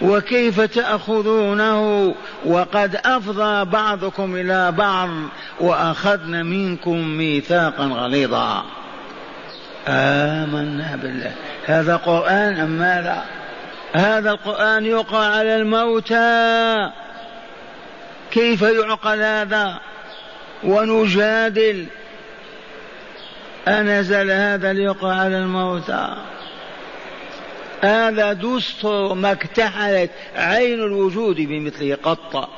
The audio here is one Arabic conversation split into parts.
وكيف تأخذونه وقد أفضى بعضكم إلى بعض وأخذن منكم ميثاقا غليظا. آمنا بالله. هذا قرآن أم ماذا؟ هذا القرآن يقرأ على الموتى. كيف يعقل هذا؟ ونجادل. أنزل هذا ليقرأ على الموتى. هذا دستور ما اكتحلت عين الوجود بمثله قط.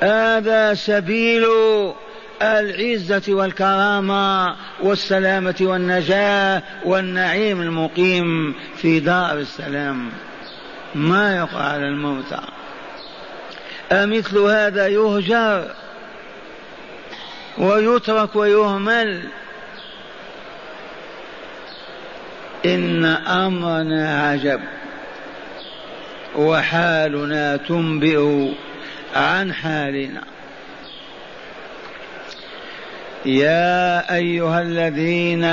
هذا سبيل العزة والكرامة والسلامة والنجاة والنعيم المقيم في دار السلام. ما يقع على الموتى أمثل هذا يهجر ويترك ويهمل. إن أمرنا عجب وحالنا تنبئ عن حالنا. يا أيها الذين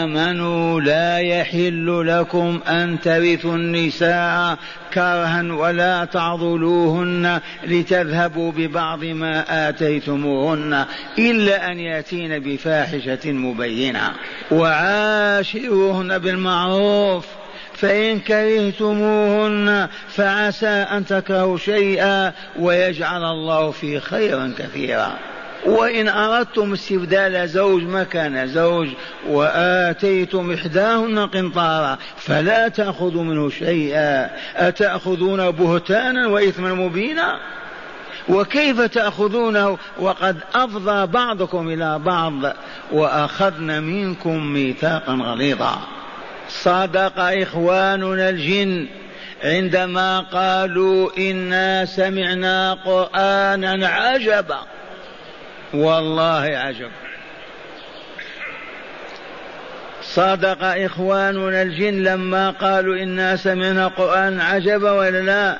آمنوا لا يحل لكم أن ترثوا النساء كرها ولا تعضلوهن لتذهبوا ببعض ما آتيتموهن إلا أن يأتين بفاحشة مبينة. وعاشروهن بالمعروف فإن كرهتموهن فعسى أن تكرهوا شيئا ويجعل الله فيه خيرا كثيرا. وإن أردتم استبدال زوج مكان زوج وآتيتم إحداهن قنطارا فلا تأخذوا منه شيئا. أتأخذون بهتانا وإثما مبينا؟ وكيف تأخذونه؟ وقد أفضى بعضكم إلى بعض وأخذن منكم ميثاقا غليظا. صدق إخواننا الجن. عندما قالوا إنا سمعنا قرآنا عجبا والله عجب. صدق إخواننا الجن لما قالوا إنا سمعنا قرآن عجبا ولا لا.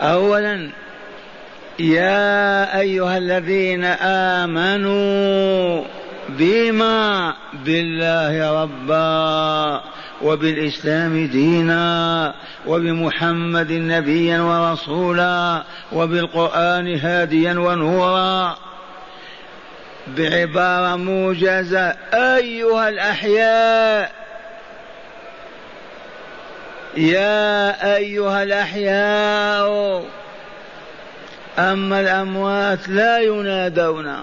أولا يا أيها الذين آمنوا بما بالله ربا. وبالإسلام دينا وبمحمد نبيا ورسولا وبالقرآن هاديا ونورا. بعبارة موجزة أيها الأحياء. يا أيها الأحياء أما الأموات لا ينادون.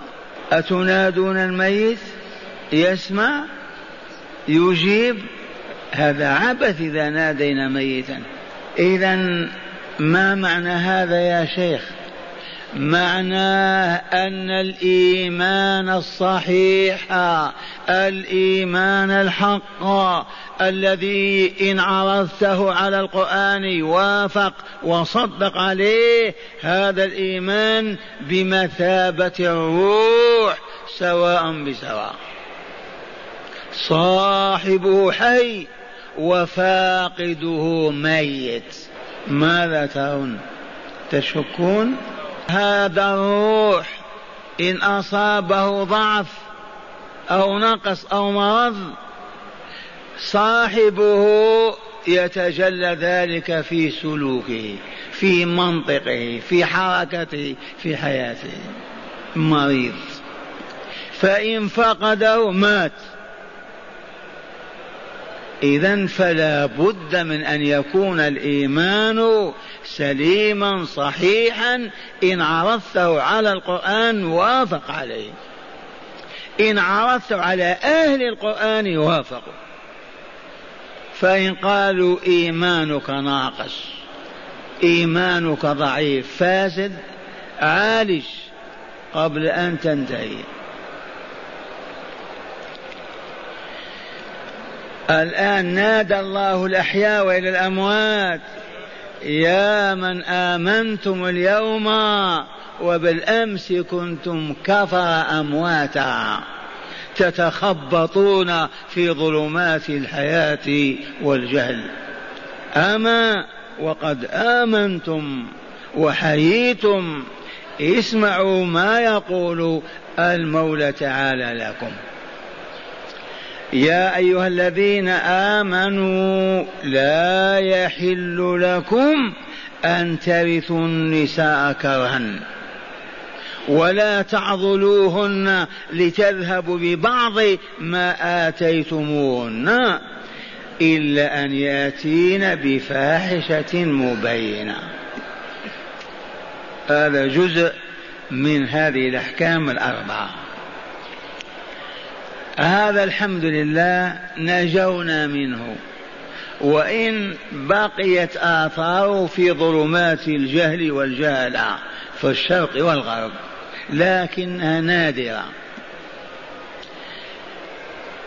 أتنادون الميت؟ يسمع؟ يجيب؟ هذا عبث إذا نادينا ميتا. إذا ما معنى هذا يا شيخ؟ معناه أن الإيمان الصحيح الإيمان الحق الذي إن عرضته على القرآن وافق وصدق عليه هذا الإيمان بمثابة الروح سواء بسواء. صاحبه حي وفاقده ميت. ماذا ترون؟ تشكون؟ هذا الروح إن أصابه ضعف أو نقص أو مرض صاحبه يتجلى ذلك في سلوكه في منطقه في حركته في حياته. مريض. فإن فقده مات. إذا فلا بد من أن يكون الإيمان سليما صحيحا إن عرضته على القرآن وافق عليه. إن عرضته على أهل القرآن وافقوا فإن قالوا إيمانك ناقص إيمانك ضعيف فاسد عالج قبل أن تنتهي. الآن نادى الله الأحياء وإلى الأموات. يا من آمنتم اليوم وبالأمس كنتم كفر أمواتا. تتخبطون في ظلمات الحياة والجهل. أما وقد آمنتم وحييتم اسمعوا ما يقول المولى تعالى لكم. يا أيها الذين آمنوا لا يحل لكم أن ترثوا النساء كرها ولا تعضلوهن لتذهبوا ببعض ما آتيتموهن إلا أن يأتين بفاحشة مبينة. هذا جزء من هذه الأحكام الأربعة. هذا الحمد لله نجونا منه. وإن بقيت آثاره في ظلمات الجهل والجهلة في الشرق والغرب لكنها نادرة.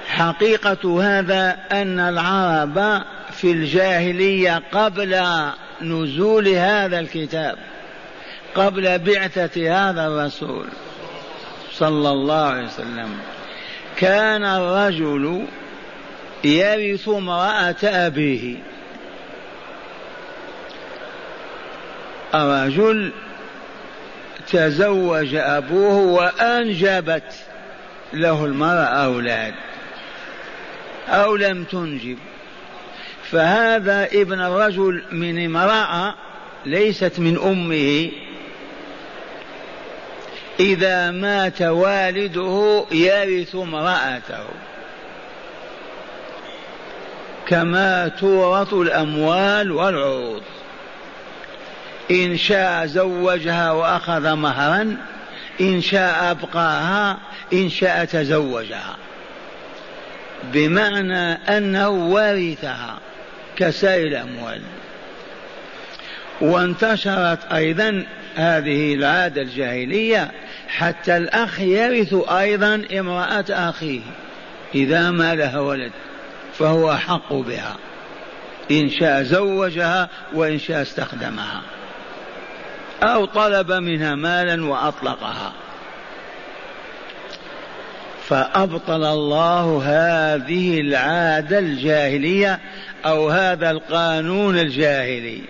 حقيقة هذا أن العرب في الجاهلية قبل نزول هذا الكتاب قبل بعثة هذا الرسول صلى الله عليه وسلم. كان الرجل يرث امرأة أبيه. الرجل تزوج أبوه وأنجبت له المرأة أولاد. أو لم تنجب. فهذا ابن الرجل من امرأة ليست من أمه. إذا مات والده يرث امرأته. كما تورث الأموال والعروض. إن شاء زوجها وأخذ مهرا إن شاء أبقاها إن شاء تزوجها. بمعنى أنه ورثها كسائر الأموال. وانتشرت أيضا هذه العادة الجاهلية حتى الأخ يرث أيضا امرأة أخيه. إذا ما لها ولد فهو أحق بها. إن شاء زوجها وإن شاء استخدمها. أو طلب منها مالا وأطلقها. فأبطل الله هذه العادة الجاهلية أو هذا القانون الجاهلي.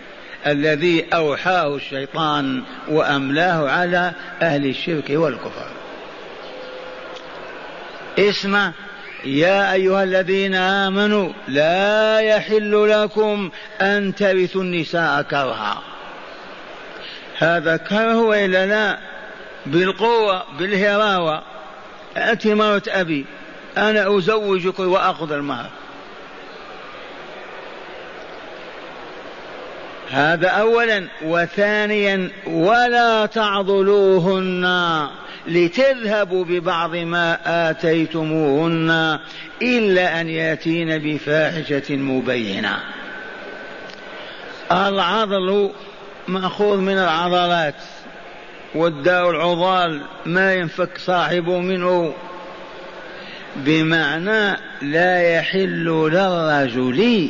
الذي أوحاه الشيطان وأملاه على أهل الشرك والكفر. اسمع يا أيها الذين آمنوا لا يحل لكم أن ترثوا النساء كرها. هذا كره وإلا لا؟ بالقوة بالهراوة. أتي مرة أبي أنا أزوجك وأخذ المهر هذا اولا وثانيا ولا تعضلوهن لتذهبوا ببعض ما آتيتموهن إلا أن يأتين بفاحشة مبينة. العضل مأخوذ من العضلات والداء العضال ما ينفك صاحبه منه بمعنى لا يحل للرجل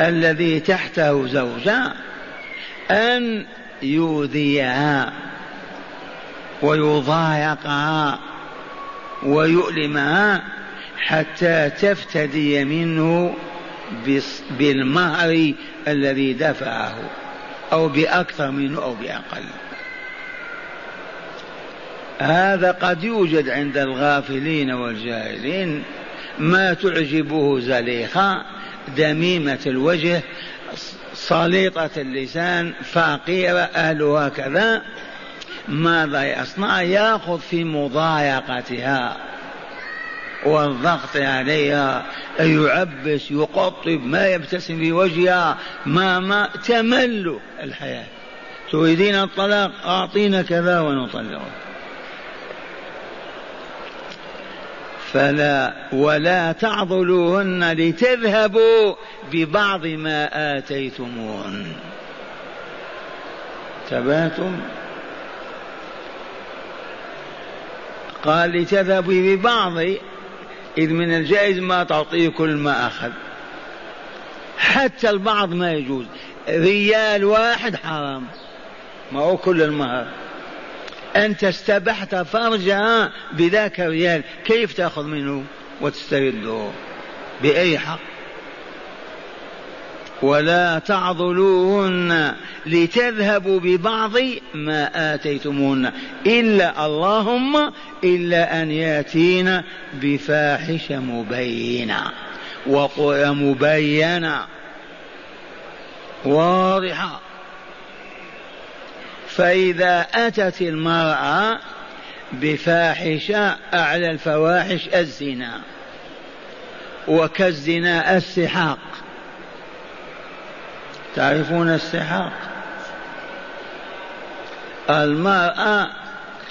الذي تحته زوجا أن يؤذيها ويضايقها ويؤلمها حتى تفتدي منه بالمهر الذي دفعه أو بأكثر منه أو بأقل. هذا قد يوجد عند الغافلين والجاهلين ما تعجبه زليخة دميمة الوجه صليطة اللسان فقيرة أهلها كذا ماذا يصنع؟ يأخذ في مضايقتها والضغط عليها يعبس يقطب ما يبتسم في وجهها ما ما تمل الحياة. تريدين الطلاق؟ أعطينا كذا ونطلقه. فلا ولا تعضلوهن لتذهبوا ببعض ما آتيتموهن تباتم؟ قال لتذهبوا ببعض إذ من الجائز ما تعطيه كل ما أخذ. حتى البعض ما يجوز. ريال واحد حرام. ما هو كل المهر. أنت استبحت فرجها بذاك الريال كيف تأخذ منه وتسترده بأي حق؟ ولا تعضلوهن لتذهبوا ببعض ما آتيتموهن. إلا اللهم إلا أن يأتين بفاحشة مبينة. ومبينة واضحة. فإذا أتت المرأة بفاحشة أعلى الفواحش الزنا. وكالزنا السحاق. تعرفون السحاق؟ المرأة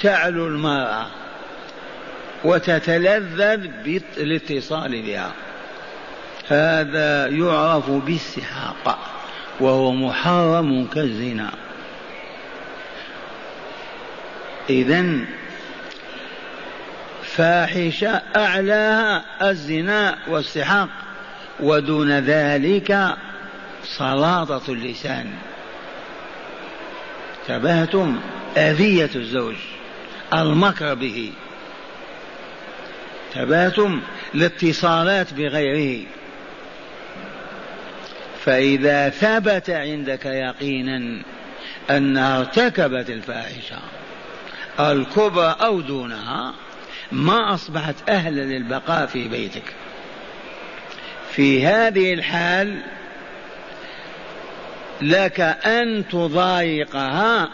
تعلو المرأة وتتلذذ بالاتصال بها. هذا يعرف بالسحاق وهو محرم كالزنا. إذا فاحشة أعلاها الزنا والسحاق ودون ذلك سلاطة اللسان. تبهتم أذية الزوج المكر به. تبهتم الاتصالات بغيره. فإذا ثبت عندك يقينا أنها ارتكبت الفاحشة. الكبرى أو دونها ما أصبحت أهلا للبقاء في بيتك. في هذه الحال لك أن تضايقها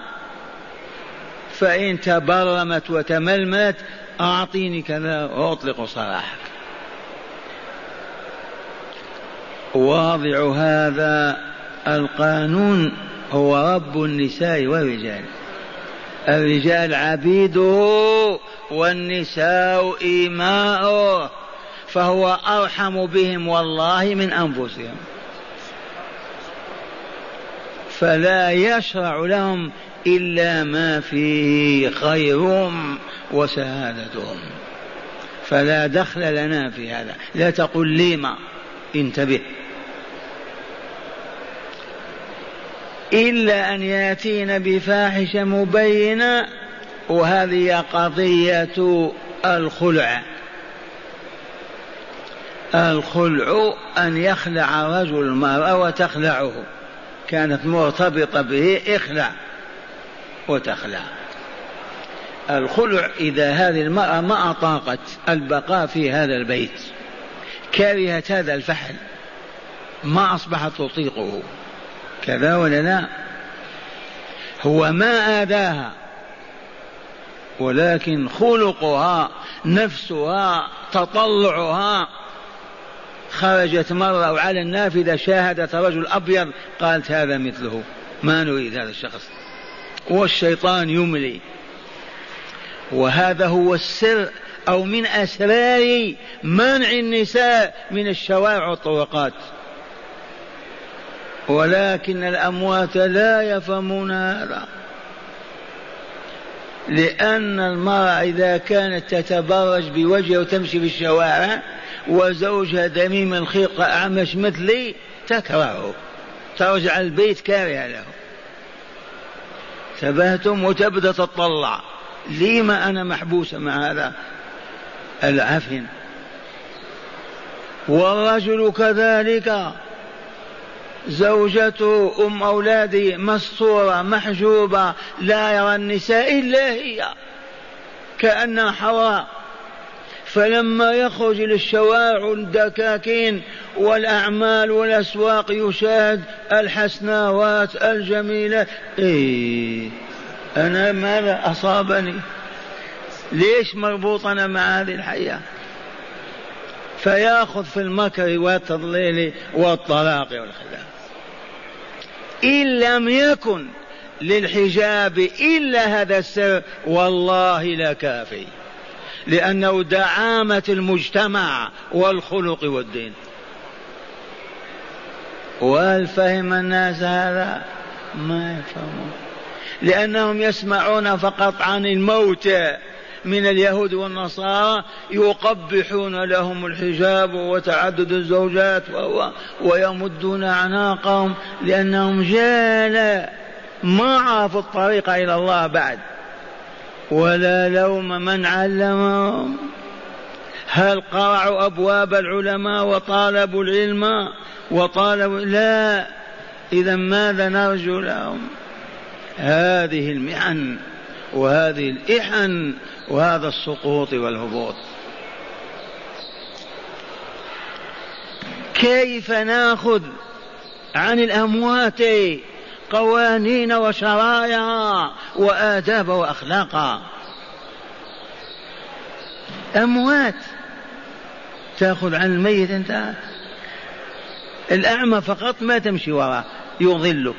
فإن تبرمت وتملمت أعطيني كذا وأطلق سراحك واضع هذا القانون هو رب النساء والرجال. الرجال عبيده والنساء إيماؤه فهو أرحم بهم والله من أنفسهم. فلا يشرع لهم إلا ما فيه خيرهم وسعادتهم. فلا دخل لنا في هذا. لا تقل لما انتبه. إلا أن يأتين بفاحشة مبينة وهذه قضية الخلع. الخلع أن يخلع رجل المرأة وتخلعه. كانت مرتبطة به اخلع وتخلع. الخلع إذا هذه المرأة ما أطاقت البقاء في هذا البيت. كرهت هذا الفحل. ما أصبحت تطيقه. كذا ولا لا؟ هو ما آذاها ولكن خلقها نفسها تطلعها. خرجت مرة وعلى النافذة شاهدت رجل أبيض قالت هذا مثله. ما نريد هذا الشخص. والشيطان يملي. وهذا هو السر أو من أسرار منع النساء من الشوارع والطرقات. ولكن الأموات لا يفهمون هذا. لأن المرأة إذا كانت تتبرج بوجهها وتمشي في الشوارع وزوجها دميم الخلق أعمش مثلي تكرهه ترجع البيت كارهة له. تبهتم وتبدأ تطلع. لما أنا محبوسة مع هذا؟ العفن. والرجل كذلك. زوجته أم أولاده مستورة محجوبة لا يرى النساء إلا هي كأنها حواء. فلما يخرج للشوارع الدكاكين والأعمال والأسواق يشاهد الحسناوات الجميلة. إيه أنا ماذا أصابني؟ ليش مربوط أنا مع هذه الحياة؟ فيأخذ في المكر والتضليل والطلاق والخلاف. إن لم يكن للحجاب إلا هذا السر والله لكافي لأنه دعامة المجتمع والخلق والدين. وهل فهم الناس هذا ما يفهمون. لأنهم يسمعون فقط عن الموت. من اليهود والنصارى يقبحون لهم الحجاب وتعدد الزوجات ويمدون أعناقهم لأنهم جهلة ما عرفوا الطريق إلى الله بعد ولا لوم من علمهم. هل قرعوا أبواب العلماء وطالبوا العلم وطالبوا لا. إذا ماذا نرجو لهم؟ هذه المحن وهذه الإحن وهذا السقوط والهبوط. كيف ناخذ عن الأموات قوانين وشرائع وآداب وأخلاقا أموات. تأخذ عن الميت أنت. الأعمى فقط ما تمشي وراه يضلك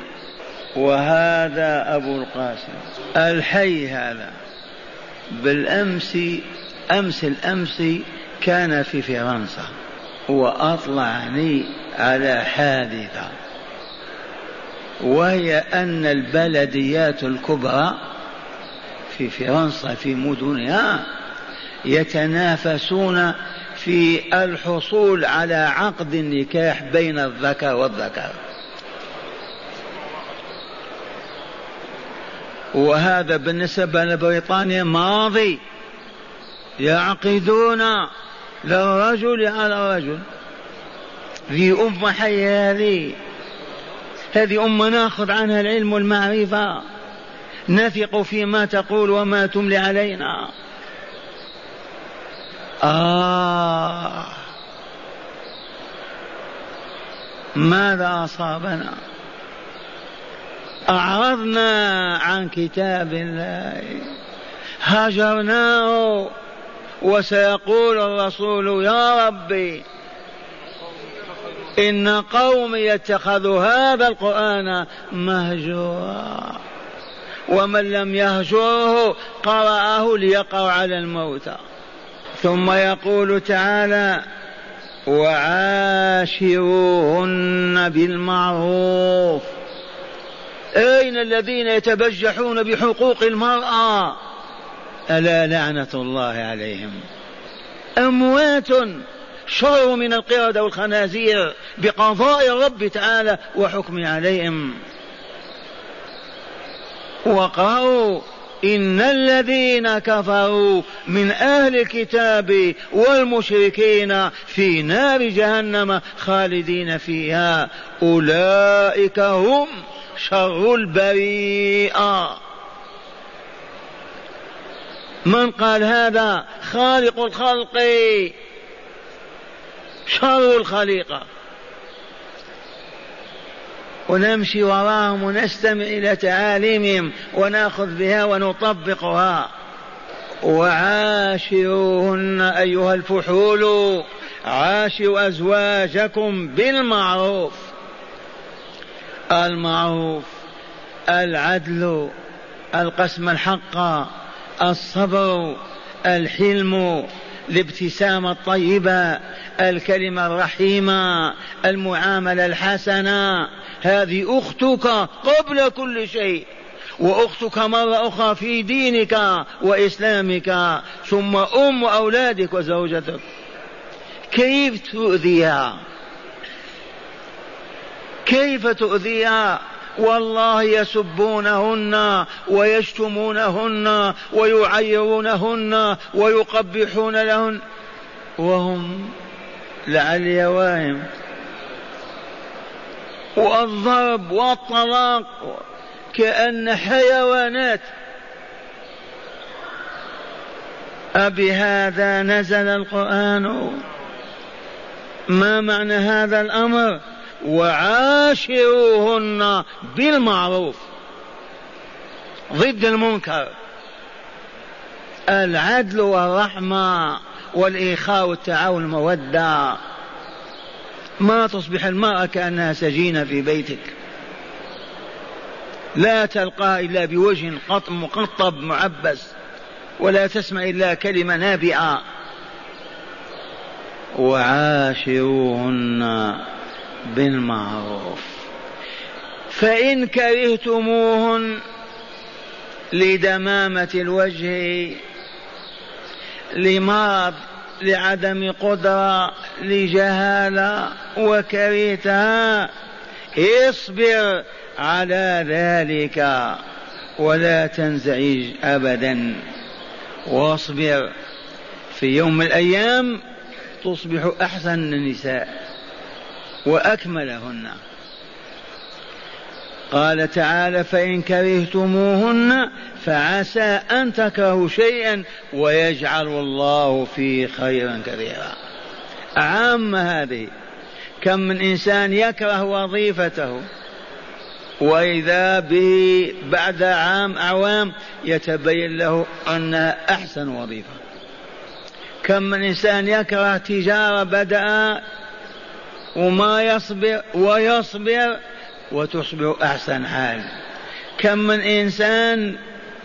وهذا أبو القاسم. الحي هذا. بالأمس أمس الأمس كان في فرنسا وأطلعني على حادثة وهي أن البلديات الكبرى في فرنسا في مدنها يتنافسون في الحصول على عقد النكاح بين الذكر والذكر. وهذا بالنسبة لبريطانيا ماضي. يعقدون للرجل على الرجل. في أمة حية هذه. هذه أمة ناخذ عنها العلم والمعرفة. نثق فيما تقول وما تملي علينا. آه. ماذا أصابنا؟ أعرضنا عن كتاب الله. هجرناه وسيقول الرسول يا ربي إن قومي اتخذوا هذا القرآن مهجورا. ومن لم يهجره قرأه ليقع على الموتى. ثم يقول تعالى وعاشروهن بالمعروف أين الذين يتبجحون بحقوق المرأة؟ ألا لعنة الله عليهم. أموات شر من القردة والخنازير بقضاء الرب تعالى وحكمه عليهم. وقالوا إن الذين كفروا من أهل الكتاب والمشركين في نار جهنم خالدين فيها. أولئك هم شر البريئة. من قال هذا؟ خالق الخلق. شر الخليقة. ونمشي وراهم ونستمع إلى تعاليمهم ونأخذ بها ونطبقها. وعاشروهن أيها الفحول عاشروا أزواجكم بالمعروف. المعروف العدل القسم الحق الصبر الحلم الابتسامة الطيبة الكلمة الرحيمة المعاملة الحسنة. هذه أختك قبل كل شيء. وأختك مرة أخرى في دينك وإسلامك. ثم أم أولادك وزوجتك. كيف تؤذيها؟ كيف تؤذيها؟ والله يسبونهن ويشتمونهن ويعيرونهن ويقبحون لهن. وهم لعلي واهم والضرب والطلاق كأن حيوانات. أبهذا نزل القرآن. ما معنى هذا الأمر؟ وعاشروهن بالمعروف. ضد المنكر. العدل والرحمة. والإخاء والتعاون المودة ما تصبح المرأة كأنها سجينة في بيتك. لا تلقى إلا بوجه قط مقطب معبس ولا تسمع إلا كلمة نابئة وعاشروهن بالمعروف. فإن كرهتموهن لدمامة الوجه لمرض لعدم قدرة لجهالة وكرهتها اصبر على ذلك ولا تنزعج أبدا. واصبر في يوم من الأيام تصبح أحسن النساء وأكملهن. قال تعالى فإن كرهتموهن فعسى أن تكرهوا شيئا ويجعل الله فيه خيرا كثيرا. عامة هذه. كم من إنسان يكره وظيفته وإذا به بعد عام أعوام يتبين له أنها أحسن وظيفة. كم من إنسان يكره تجارة بدأ وما يصبر ويصبر وتصبح أحسن حال. كم من إنسان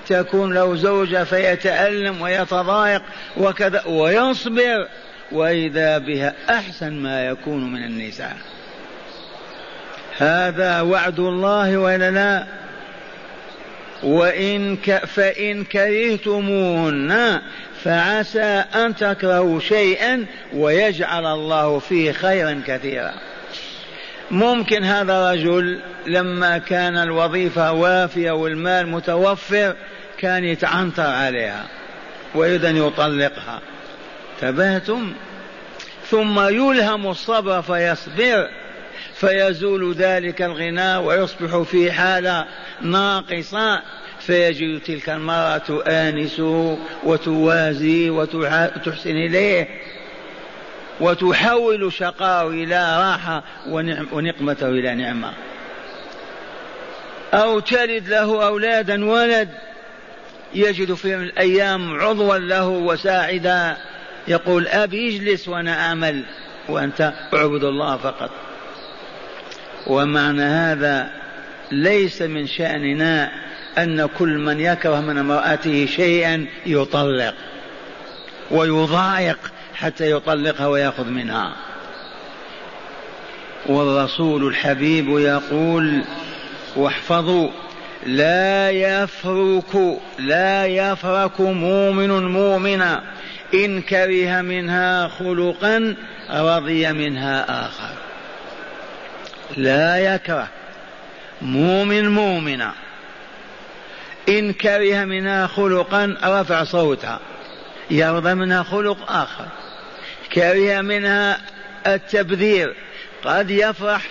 تكون له زوجة فيتألم ويتضايق وكذا ويصبر وإذا بها أحسن ما يكون من النساء. هذا وعد الله ولا لا؟ وإن ك فإن كرهتموهن فعسى أن تكرهوا شيئا ويجعل الله فيه خيرا كثيرا. ممكن هذا رجل لما كان الوظيفة وافية والمال متوفر كان يتعنطر عليها ويريد أن يطلقها. تبهتم ثم يلهم الصبر فيصبر فيزول ذلك الغنى ويصبح في حالة ناقصة. فيجد تلك المرأة تؤانسه وتوازي وتحسن إليه. وتحول شقاءه إلى راحة ونقمته إلى نعمة. أو تلد له أولادا ولد يجد في الأيام عضوا له وساعدا. يقول أبي اجلس وأنا أعمل وأنت اعبد الله فقط. ومعنى هذا ليس من شأننا أن كل من يكره من امرأته شيئا يطلق ويضايق حتى يطلقها ويأخذ منها. والرسول الحبيب يقول واحفظوا لا يفرك لا يفرك مؤمن مؤمنا إن كره منها خلقا رضي منها آخر. لا يكره مؤمن مؤمنا إن كره منها خلقا رفع صوتها يرضى منها خلق آخر. كره منها التبذير. قد يفرح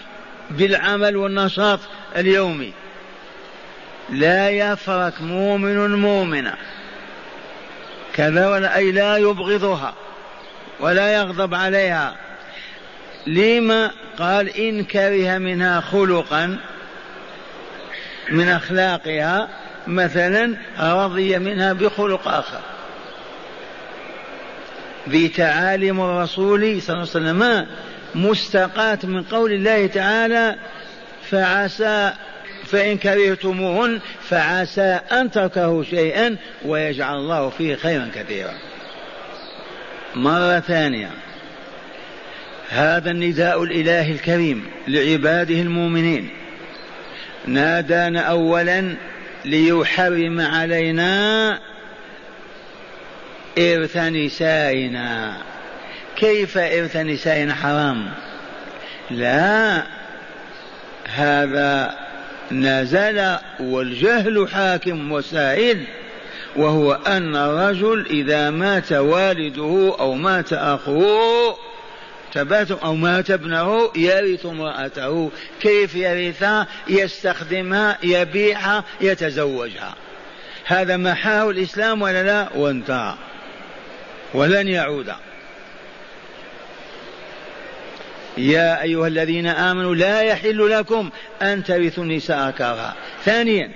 بالعمل والنشاط اليومي. لا يفرك مؤمن مؤمنا كذا ولا أي لا يبغضها ولا يغضب عليها. لما قال إن كره منها خلقا من أخلاقها مثلا رضي منها بخلق آخر. ذي تعاليم الرسول صلى الله عليه وسلم مستقاة من قول الله تعالى فعسى فإن كرهتموهن فعسى أن تكرهوا شيئا ويجعل الله فيه خيرا كثيرا. مرة ثانية. هذا النداء الإلهي الكريم لعباده المؤمنين. نادانا أولا ليحرم علينا إرث نسائنا. كيف إرث نسائنا حرام؟ لا هذا نزل والجهل حاكم وسائل وهو أن الرجل إذا مات والده أو مات أخوه تبات أو مات ابنه يرث امرأته. كيف يرثها يستخدمها يبيعها يتزوجها. هذا محاه الإسلام ولا لا؟ وانتهى. ولن يعود. يا أيها الذين آمنوا لا يحل لكم أن ترثوا النساء كرها. ثانيا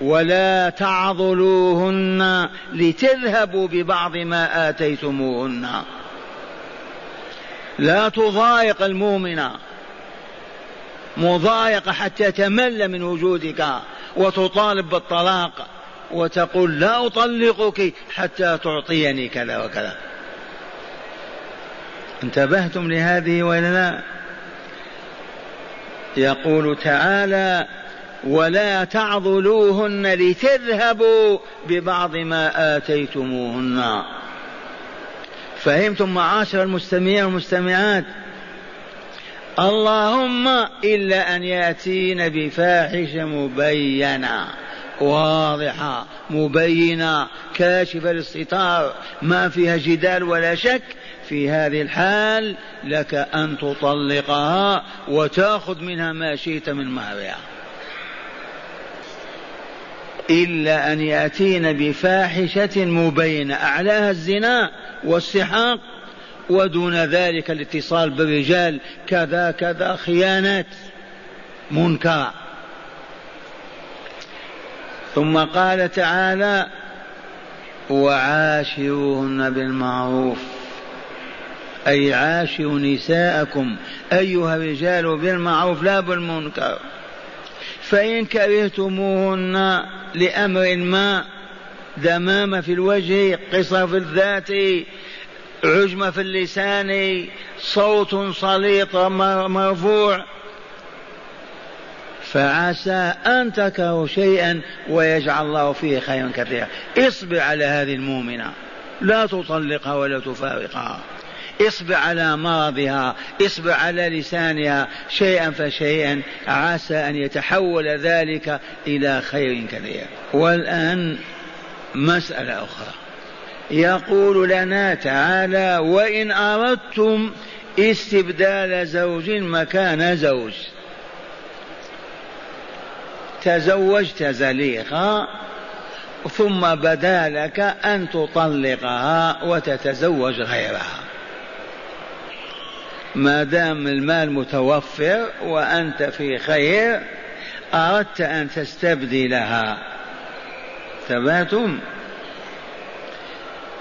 ولا تعضلوهن لتذهبوا ببعض ما آتيتموهن. لا تضايق المؤمنة مضايقة حتى تمل من وجودك وتطالب بالطلاق. وتقول لا أطلقك حتى تعطيني كذا وكذا. انتبهتم لهذه ولا لا؟ يقول تعالى ولا تعضلوهن لتذهبوا ببعض ما آتيتموهن. فهمتم معاشر المستمعين والمستمعات؟ اللهم إلا أن يأتين بفاحشة مبينة واضحة مبينة كاشفة للستار. ما فيها جدال ولا شك في هذه الحال لك أن تطلقها وتأخذ منها ما شئت من مهرها إلا أن يأتين بفاحشة مبينة أعلاها الزنا والسحاق ودون ذلك الاتصال بالرجال كذا كذا خيانات منكرة. ثم قال تعالى وعاشروهن بالمعروف أي عاشروا نساءكم. أيها الرجال بالمعروف لا بالمنكر. فإن كرهتموهن لأمر ما دمامة في الوجه قصر في الذات عجمة في اللسان صوت صليط مرفوع فعسى أن تكرهوا شيئا ويجعل الله فيه خيرا كثيرا. اصبر على هذه المؤمنة. لا تطلقها ولا تفارقها. اصبر على مرضها. اصبر على لسانها. شيئا فشيئا. عسى أن يتحول ذلك إلى خير كثير. والآن مسألة أخرى. يقول لنا تعالى وإن أردتم استبدال زوج مكان زوج. تزوجت زليقا ثم بدا لك أن تطلقها وتتزوج غيرها. ما دام المال متوفر وأنت في خير أردت أن تستبدلها. تباتم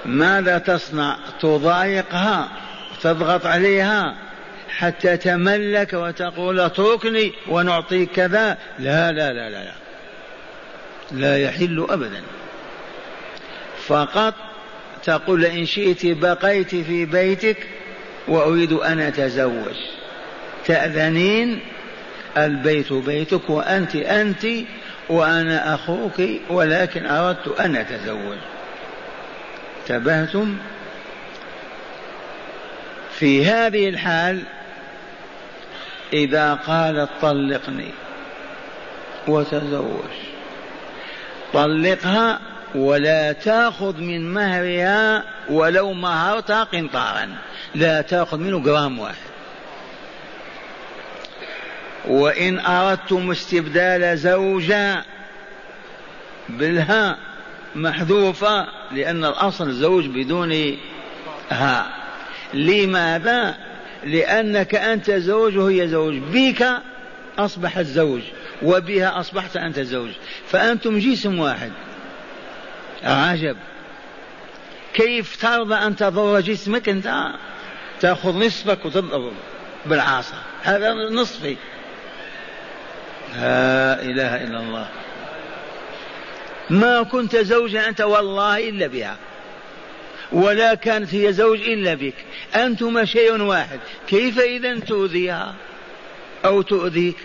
ماذا تصنع؟ تضايقها تضغط عليها. حتى تملك وتقول اتركني ونعطيك كذا. لا لا لا لا لا, لا يحل أبدا. فقط تقول إن شئت بقيت في بيتك وأريد أن أتزوج. تأذنين البيت بيتك وأنت أنت وأنا أخوك ولكن أردت أن أتزوج. انتبهتم؟ في هذه الحال إذا قالت طلقني وتزوج. طلقها ولا تأخذ من مهرها ولو مهرتها قنطارا. لا تأخذ منه جرام واحد. وإن أردتم استبدال زوجا بالهاء محذوفة لأن الأصل زوج بدون هاء لماذا؟ لأنك أنت زوج وهي زوج بك أصبحت زوج وبها أصبحت أنت زوج فأنتم جسم واحد. عجب. كيف ترضى أن تضر جسمك؟ أنت تأخذ نصفك وتضرب بالعاصة هذا نصفي. لا إله إلا الله. ما كنت زوجا أنت والله إلا بها. ولا كانت هي زوج إلا بك. أنتما شيء واحد. كيف إذا تؤذيها؟ أو تؤذيك؟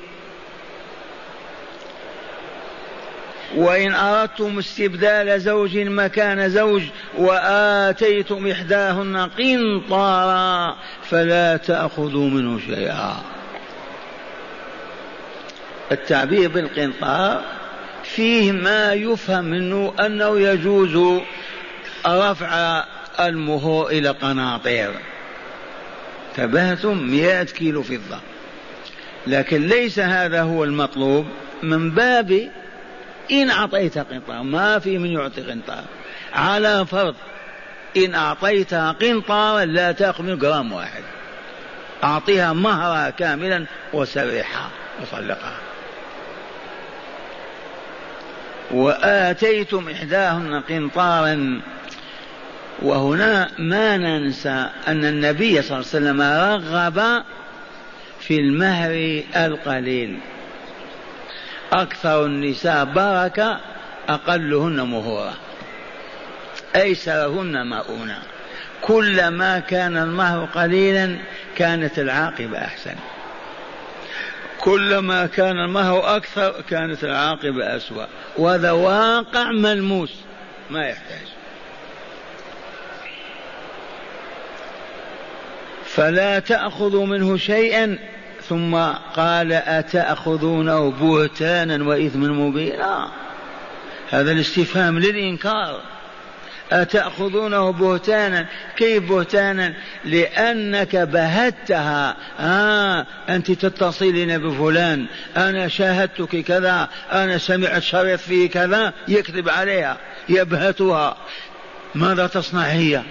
وإن أردتم استبدال زوج مكان زوج وآتيتم إحداهن قنطارا فلا تأخذوا منه شيئا. التعبير بالقنطار فيه ما يفهم منه أنه يجوز رفع المهور إلى قناطير. تبهتم مئة كيلو فضة. لكن ليس هذا هو المطلوب من باب إن أعطيت قنطار. ما في من يعطي قنطار. على فرض إن أعطيتها قنطارا لا تأخذ من جرام واحد. أعطيها مهرها كاملا وسرحها وطلقها وآتيتم إحداهن قنطارا وهنا ما ننسى أن النبي صلى الله عليه وسلم رغب في المهر القليل. أكثر النساء بركة أقلهن مهورا أيسرهن مؤونة كلما كان المهر قليلا كانت العاقبة أحسن. كلما كان المهر أكثر كانت العاقبة أسوأ. وهذا واقع ملموس ما يحتاج. فلا تأخذوا منه شيئا. ثم قال أتأخذونه بهتانا وإثما مبينا. هذا الاستفهام للإنكار. أتأخذونه بهتانا. كيف بهتانا؟ لأنك بهتها. آه أنت تتصلين بفلان. أنا شاهدتك كذا. أنا سمعت شريط فيه كذا. يكذب عليها. يبهتها. ماذا تصنع هي؟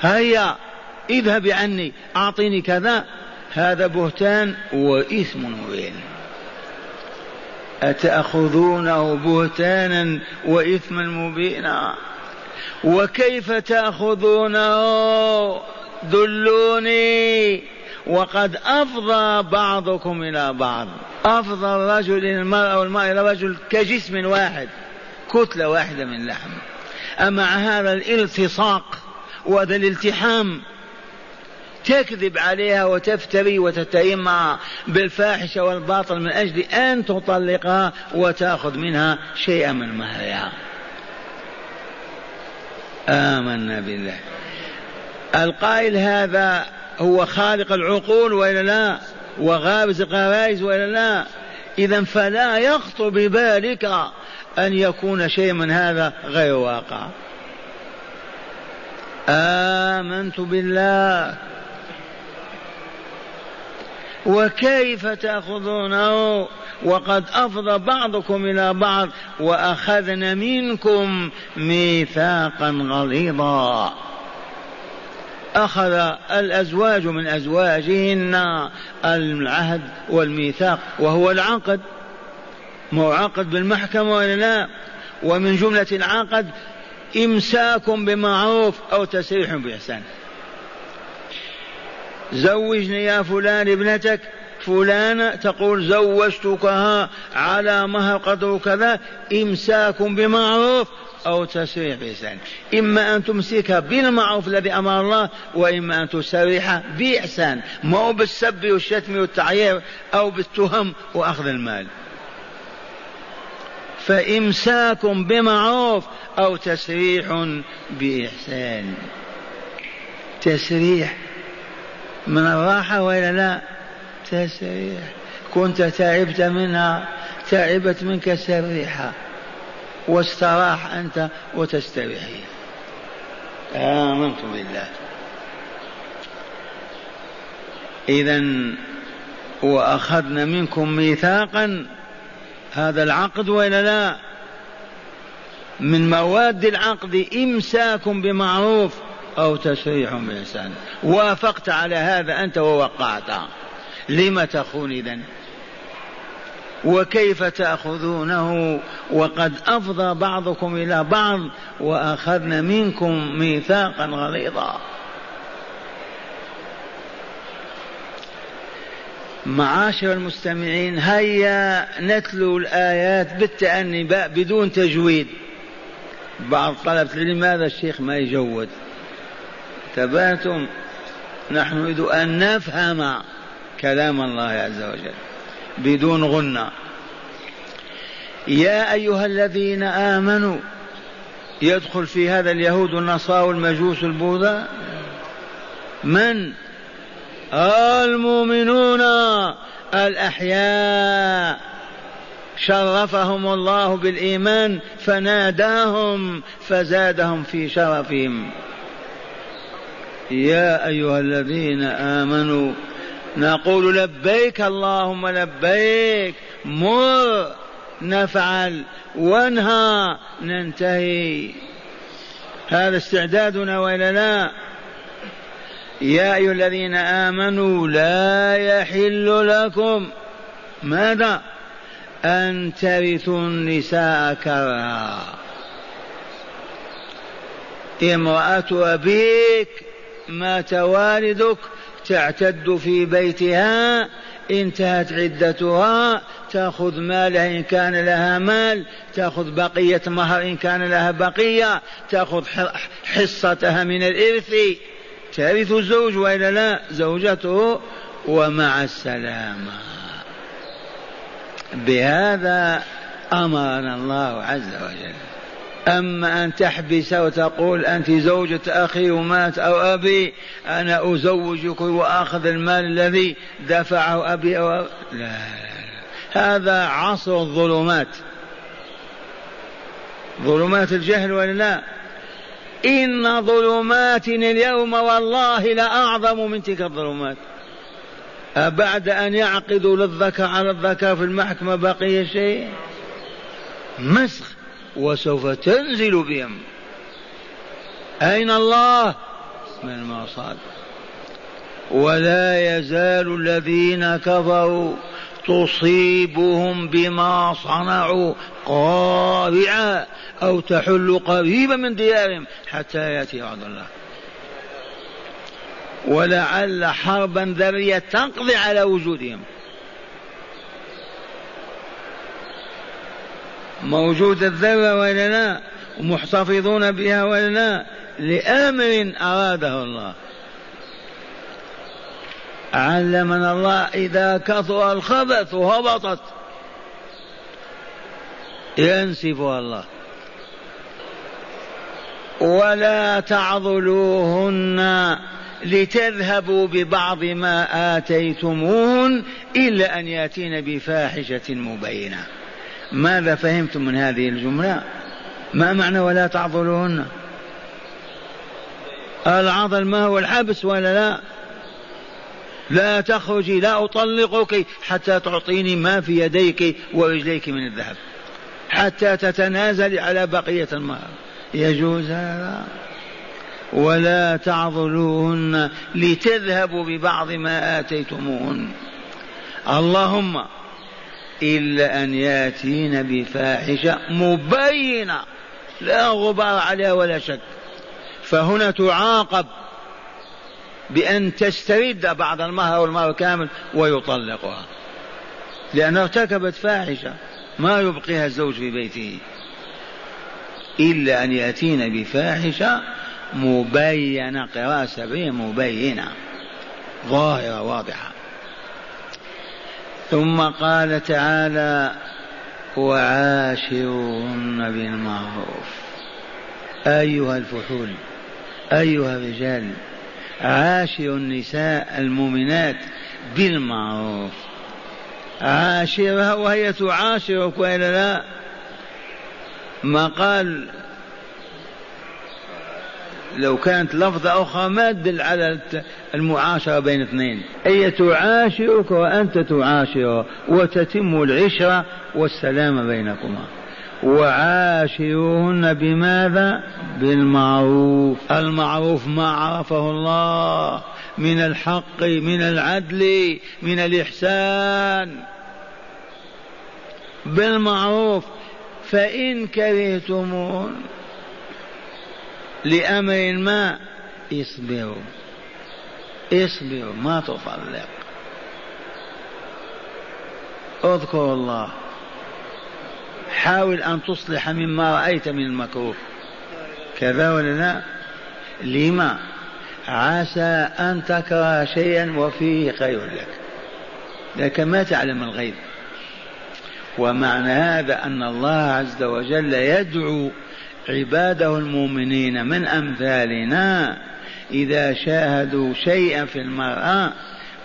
هيا. اذهبي عني أعطيني كذا هذا بهتان وإثم مبين. أتأخذونه بهتانا وإثما مبينا؟ وكيف تأخذونه؟ دلوني وقد أفضى بعضكم إلى بعض. أفضى الرجل إلى المرأة والمرأة إلى الرجل كجسم واحد كتلة واحدة من لحم. أمع هذا الالتصاق وهذا الالتحام تكذب عليها وتفتري وتتهم بالفاحشة والباطل من أجل أن تطلقها وتأخذ منها شيئا من مهرها. آمنا بالله. القائل هذا هو خالق العقول وإلا لا؟ وغابز الغرائز وإلا لا؟ إذا فلا يخطر ببالك أن يكون شيء من هذا غير واقع. آمنت بالله. وكيف تأخذونه؟ وقد أفضى بعضكم إلى بعض وأخذن منكم ميثاقا غليظا. أخذ الأزواج من أزواجهن العهد والميثاق وهو العقد. مو عقد بالمحكمة ولا لا؟ ومن جملة العقد إمساك بمعروف أو تسريح بإحسان. زوجني يا فلان ابنتك. فلانة تقول زوجتكها على مهر قدر كذا إمساك بمعروف أو تسريح بإحسان. إما أن تمسكها بالمعروف الذي أمر الله وإما أن تسرحها بإحسان. ما بالسب والشتم والتعيير أو بالتهم وأخذ المال. فإمساك بمعروف أو تسريح بإحسان. تسريح. من الراحة وإلا لا؟ تسريح كنت تعبت منها تعبت منك سريحة. واستراح أنت وتستريحي. آمنت بالله. إذا وأخذنا منكم ميثاقا. هذا العقد وإلا لا؟ من مواد العقد إمساك بمعروف. أو تسريح بإحسان. وافقت على هذا أنت ووقعت. لم تخون إذن؟ وكيف تأخذونه؟ وقد أفضى بعضكم إلى بعض وأخذن منكم ميثاقا غليظا. معاشر المستمعين هيا نتلو الآيات بالتأني بدون تجويد. بعض طلبة لماذا الشيخ ما يجود؟ تباتم نحن نريد أن نفهم كلام الله عز وجل بدون غنى. يا أيها الذين آمنوا يدخل في هذا اليهود والنصارى والمجوس البوذا؟ من؟ المؤمنون الأحياء. شرفهم الله بالإيمان فناداهم فزادهم في شرفهم. يا أيها الذين آمنوا نقول لبيك اللهم لبيك مر نفعل وانهى ننتهي. هذا استعدادنا والا لا. يا أيها الذين آمنوا لا يحل لكم ماذا؟ أن ترثوا النساء كرها. امرأة أبيك مات والدك تعتد في بيتها انتهت عدتها تأخذ مالها إن كان لها مال تأخذ بقية مهر إن كان لها بقية تأخذ حصتها من الإرث. ترث الزوج وإلا لا؟ زوجته ومع السلامة. بهذا أمرنا الله عز وجل. أما أن تحبس وتقول أنت زوجة أخي ومات أو أبي أنا أزوجك وآخذ المال الذي دفعه أبي أو أبي. لا. هذا عصر الظلمات. ظلمات الجهل ولا لا؟ إن ظلماتنا اليوم والله لأعظم من تلك الظلمات. أبعد أن يعقدوا للذكر على الذكر في المحكمة بقي شيء؟ مسخ. وسوف تنزل بهم. أين الله؟ من المرصاد ولا يزال الذين كفروا تصيبهم بما صنعوا قارعة أو تحل قريبا من ديارهم حتى يأتي وعد الله. ولعل حربا ذرية تقضي على وجودهم. موجودة الذرة ولا لا بها ولا لا لأمر أراده الله. علمنا الله إذا كثر الخبث هبطت. ينسفها الله. ولا تعضلوهن لتذهبوا ببعض ما آتيتموهن إلا أن يأتين بفاحشة مبينة. ماذا فهمتم من هذه الجملة؟ ما معنى ولا تعضلوهن العضل ما هو الحبس ولا لا؟ لا تخرجي لا أطلقك حتى تعطيني ما في يديك ورجليك من الذهب. حتى تتنازلي على بقية المهر يجوز هذا؟ ولا تعضلوهن لتذهبوا ببعض ما آتيتموهن اللهم إلا أن يأتين بفاحشة مبينة. لا غبار عليها ولا شك. فهنا تعاقب بأن تسترد بعض المهر والمهر كامل ويطلقها. لأنها ارتكبت فاحشة ما يبقيها الزوج في بيته. إلا أن يأتين بفاحشة مبينة قراءة سبعية مبينة. ظاهرة واضحة. ثم قال تعالى وعاشروهن بالمعروف. أيها الفحول أيها الرجال عاشروا النساء المؤمنات بالمعروف. عاشرها وهي تعاشرك وإلا لا؟ ما قال لو كانت لفظة أخرى ما تدل على المعاشرة بين اثنين. هي تعاشرك وأنت تعاشرها وتتم العشرة والسلام بينكما. وعاشروهن بماذا؟ بالمعروف. المعروف ما عرفه الله من الحق من العدل من الإحسان. بالمعروف. فإن كرهتمون لأمر ما اصبروا. اصبروا ما تطلق اذكر الله. حاول أن تصلح مما رأيت من المكروه. كذا ولا لا؟ لما؟ عسى أن تكره شيئا وفيه خير لك. لكن ما تعلم الغيب. ومعنى هذا أن الله عز وجل يدعو عباده المؤمنين من أمثالنا إذا شاهدوا شيئا في المرأة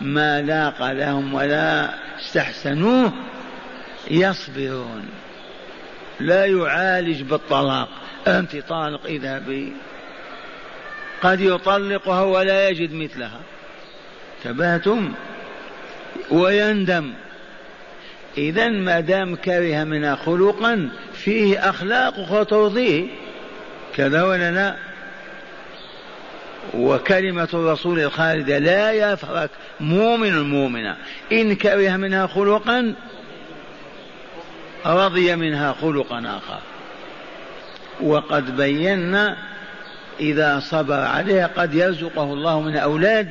ما لاق لهم ولا استحسنوه يصبرون. لا يعالج بالطلاق. أنت طالق اذهبي. قد يطلقها ولا يجد مثلها. تباتم ويندم. إذا ما دام كره منها خلقا فيه أخلاق أخرى ترضيه كذا ولا لا؟ وكلمة الرسول الخالدة لا يفرق. مؤمن مؤمنة. إن كره منها خلقا رضي منها خلقا آخر. وقد بينا إذا صبر عليها قد يرزقه الله من أولاد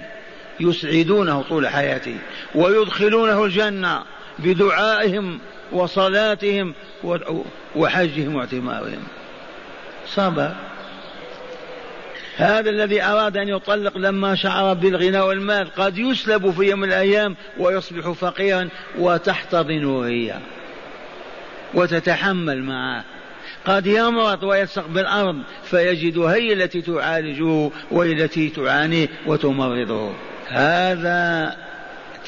يسعدونه طول حياته ويدخلونه الجنة بدعائهم وصلاتهم وحجهم واعتمارهم. صبر. هذا الذي أراد أن يطلق لما شعر بالغنى والمال قد يسلب في يوم من الأيام ويصبح فقيرا وتحتضن هي وتتحمل معه. قد يمرض ويلصق بالأرض فيجد هي التي تعالجه وهي التي تعانيه وتمرضه. هذا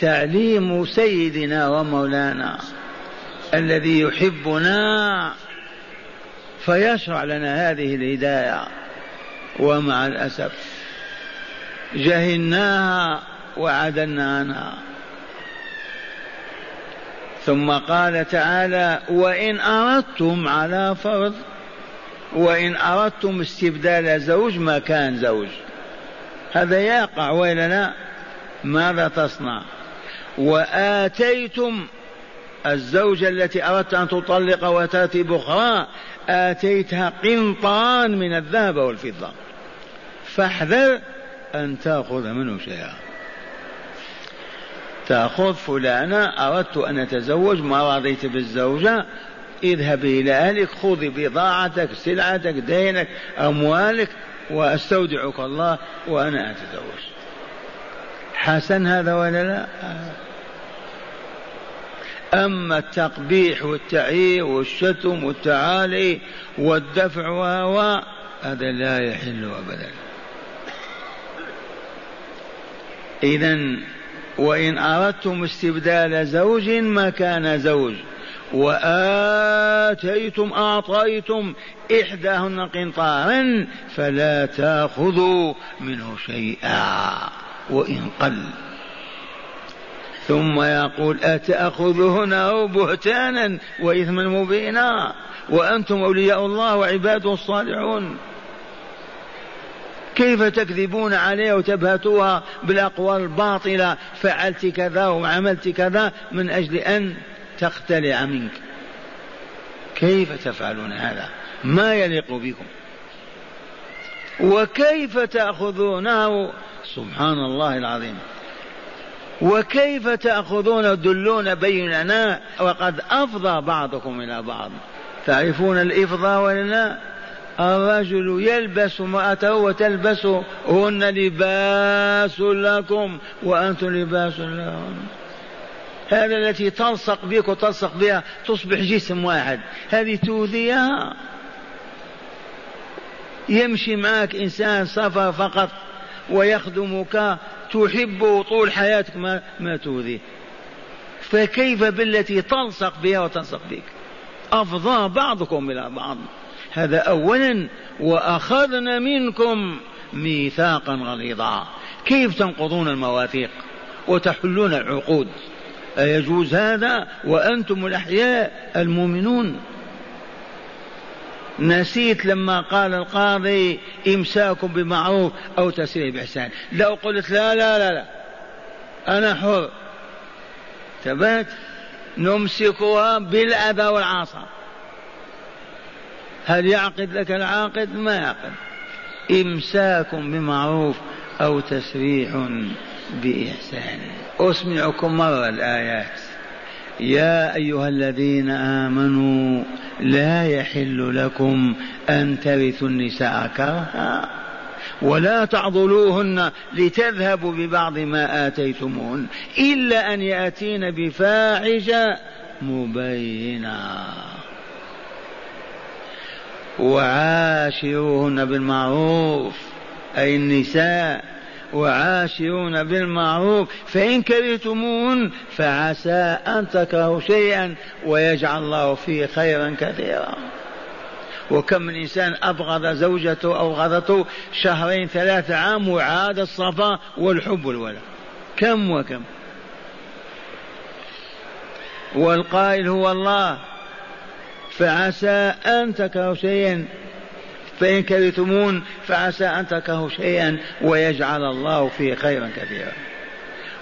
تعليم سيدنا ومولانا الذي يحبنا فيشرع لنا هذه الهداية. ومع الأسف جهلناها وعدلنا عنها ثم قال تعالى وإن أردتم على فرض وإن أردتم استبدال زوج مكان زوج. هذا يقع وإلا لا؟ ماذا تصنع؟ وآتيتم الزوجة التي أردت أن تطلق وتأتي بأخرى آتيتها قنطرا من الذهب والفضة. فاحذر أن تأخذ منه شيئا. تأخذ فلانة أردت أن أتزوج ما رضيت بالزوجة اذهبي إلى أهلك خذي بضاعتك سلعتك دينك أموالك وأستودعك الله وأنا أتزوج. حسن هذا ولا لا؟ أما التقبيح والتعيير والشتم والتعالي والدفع وهو هذا لا يحل أبدا. إذا وإن أردتم استبدال زوج مكان زوج وآتيتم أعطيتم إحداهن قنطارا فلا تأخذوا منه شيئا وإن قل. ثم يقول أتأخذونه بهتانا وإثما مبينا وأنتم أولياء الله وعباده الصالحون. كيف تكذبون عليها وتبهتوها بالأقوال الباطلة؟ فعلت كذا وعملت كذا من أجل أن تختلع منك. كيف تفعلون هذا؟ ما يليق بكم. وكيف تأخذونه؟ سبحان الله العظيم. وكيف تأخذون دلون بيننا؟ وقد أفضى بعضكم إلى بعض. تعرفون الإفضاء ولا لا الرجل يلبس امرأته وتلبس هن لباس لكم وأنتم لباس لهم. هذا التي تلصق بك وتلصق بها تصبح جسم واحد. هذه تؤذيها. يمشي معك إنسان سفر فقط ويخدمك تحبه طول حياتك ما, ما تؤذيه. فكيف بالتي تلصق بها وتلصق بك؟ أفضى بعضكم إلى بعض. هذا أولا وأخذنا منكم ميثاقا غليظا. كيف تنقضون المواثيق وتحلون العقود؟ أيجوز هذا وأنتم الأحياء المؤمنون؟ نسيت لما قال القاضي إمساك بمعروف أو تسريح بإحسان. لو قلت لا لا لا لا. أنا حر. ثبات نمسكها بالأذى والعصا هل يعقد لك العاقد؟ ما يعقد. إمساك بمعروف أو تسريح بإحسان. أسمعكم مرة الآيات. يا أيها الذين آمنوا لا يحل لكم أن ترثوا النساء كرها ولا تعضلوهن لتذهبوا ببعض ما آتيتموهن إلا أن يأتين بفاحشة مبينة. وعاشروهن بالمعروف. أي النساء وعاشرون بالمعروف. فإن كرهتموهن فعسى أن تكرهوا شيئا ويجعل الله فيه خيرا كثيرا. وكم من إنسان أبغض زوجته أو غضته شهرين ثلاثة عام وعاد الصفا والحب والولد. كم وكم. والقائل هو الله. فعسى أن تكرهوا شيئا. فإن كرهتمون فعسى أن تكرهوا شيئا ويجعل الله فيه خيرا كثيرا.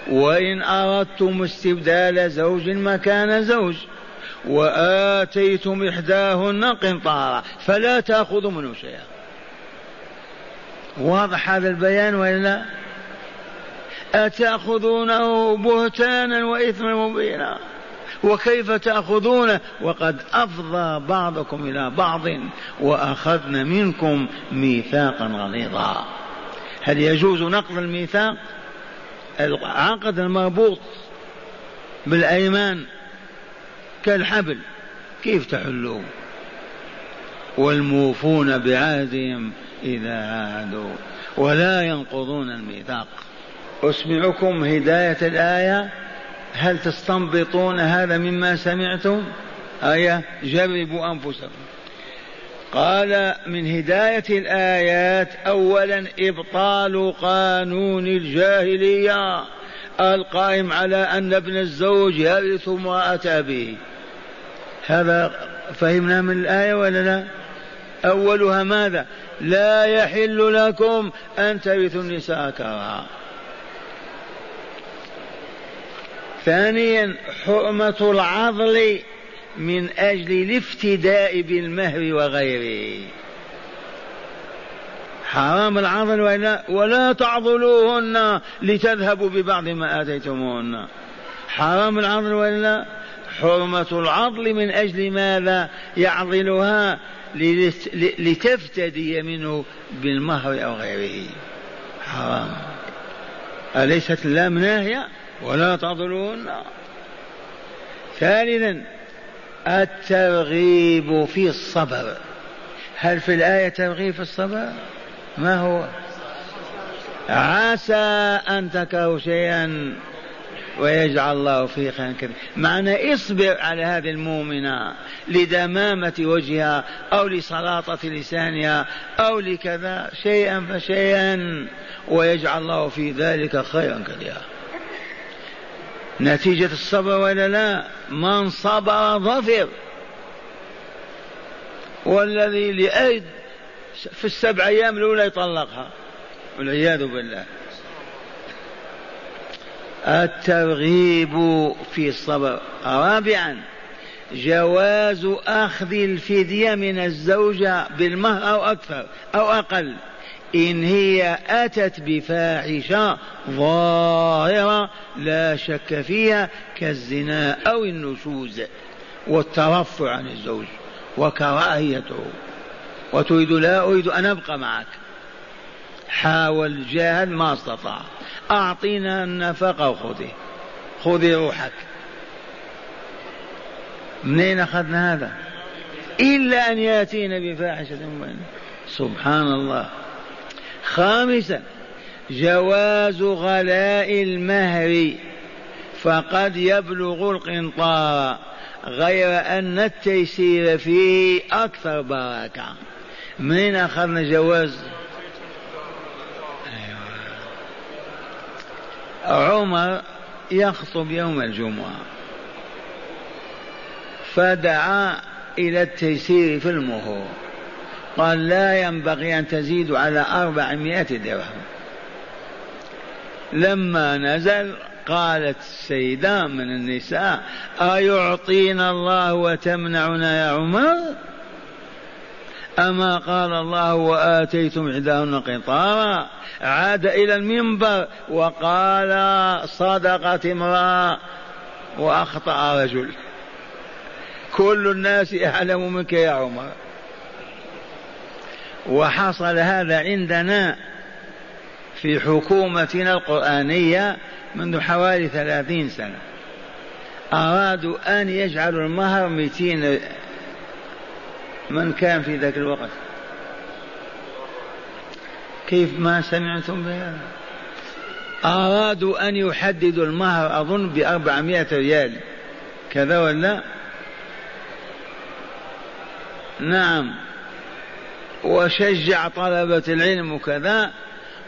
وإن أردتم استبدال زوج مكان زوج وآتيتم إحداهن قنطارا فلا تأخذوا منه شيئا. واضح هذا البيان وإلا أتأخذونه بهتانا وإثما مبينا؟ وكيف تأخذونه؟ وقد أفضى بعضكم إلى بعض وأخذن منكم ميثاقا غليظا. هل يجوز نقض الميثاق؟ العقد المربوط بالأيمان كالحبل كيف تحلوه؟ والموفون بعهدهم إذا عاهدوا ولا ينقضون الميثاق. أسمعكم هداية الآية. هل تستنبطون هذا مما سمعتم؟ آية جربوا أنفسكم. قال من هداية الآيات أولا إبطال قانون الجاهلية. القائم على أن ابن الزوج يرث امرأة أبيه. هذا فهمنا من الآية ولا لا؟ أولها ماذا؟ لا يحل لكم أن ترثوا النساء كرها. ثانيا حرمة العضل من أجل الافتداء بالمهر وغيره. حرام العضل ولا ولا تعضلوهن لتذهبوا ببعض ما آتيتموهن. حرام العضل ولا حرمة العضل من أجل ماذا؟ يعضلها لتفتدي منه بالمهر أو غيره. حرام. أليست اللام ناهية؟ ولا تعضلوهن ثالثا الترغيب في الصبر. هل في الآية ترغيب في الصبر؟ ما هو؟ عسى أن تكرهوا شيئا ويجعل الله فيه خيرا كثيرا معنى اصبر على هذه المؤمنة لدمامة وجهها أو لسلاطة لسانها أو لكذا شيئا فشيئا ويجعل الله في ذلك خيرا كثيرا. نتيجة الصبر ولا لا؟ من صبر ظفر. والذي لأيد في السبع أيام الأولى يطلقها. والعياذ بالله. الترغيب في الصبر. رابعا جواز أخذ الفدية من الزوجة بالمهر أو أكثر أو أقل. إن هي أتت بفاحشة ظاهرة لا شك فيها كالزنا أو النشوز والترفع عن الزوج وكراهيته وتريد لا أريد أن أبقى معك. حاول جاهد ما استطاع. أعطينا النفقة وخذي خذي روحك. منين أخذنا هذا؟ إلا أن يأتينا بفاحشة سبحان الله. خامسا جواز غلاء المهر فقد يبلغ القنطار غير أن التيسير فيه أكثر بركة. منين أخذنا جواز؟ عمر يخطب يوم الجمعة فدعا إلى التيسير في المهور. قال لا ينبغي أن تزيد على أربعمائة درهم. لما نزل قالت السيدة من النساء أيعطينا الله وتمنعنا يا عمر؟ أما قال الله وآتيتم إحداهن قنطارا عاد إلى المنبر وقال صدقت امرأة وأخطأ رجل. كل الناس أعلم منك يا عمر. وحصل هذا عندنا في حكومتنا القرآنية منذ حوالي ثلاثين سنة. أرادوا أن يجعلوا المهر مئتين من كان في ذاك الوقت. كيف ما سمعتم بهذا؟ أرادوا أن يحددوا المهر أظن بأربعمائة ريال. كذا ولا؟ نعم. وشجع طلبة العلم وكذا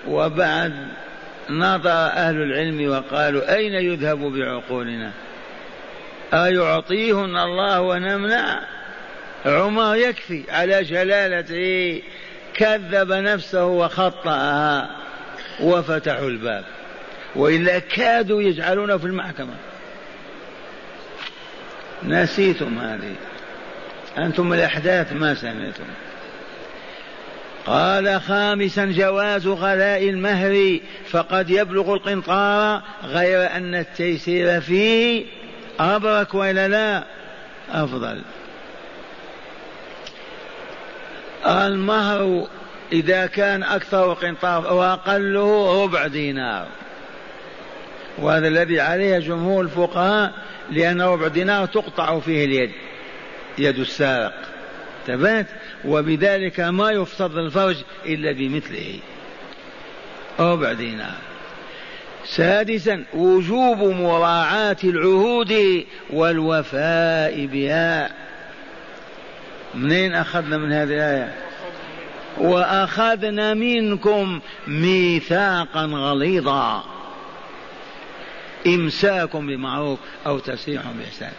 وبعد نظر أهل العلم وقالوا أين يذهب بعقولنا؟ أيعطيهن الله ونمنع؟ عمر يكفي على جلالته كذب نفسه وخطأها وفتحوا الباب. وإلا كادوا يجعلونه في المحكمة. نسيتم هذه. أنتم الأحداث ما سمعتم. قال خامسا جواز غلاء المهر فقد يبلغ القنطار غير أن التيسير فيه. أبرك وإلا لا؟ أفضل. المهر إذا كان أكثر قنطار وأقله ربع دينار. وهذا الذي عليه جمهور الفقهاء لأن ربع دينار تقطع فيه اليد يد السارق. تبات وبذلك ما يفتض الفرج إلا بمثله. ربع دينار سادسا وجوب مراعاة العهود والوفاء بها. منين أخذنا من هذه الآية؟ وأخذنا منكم ميثاقا غليظا. إمساك بمعروف أو تسريح بإحسان.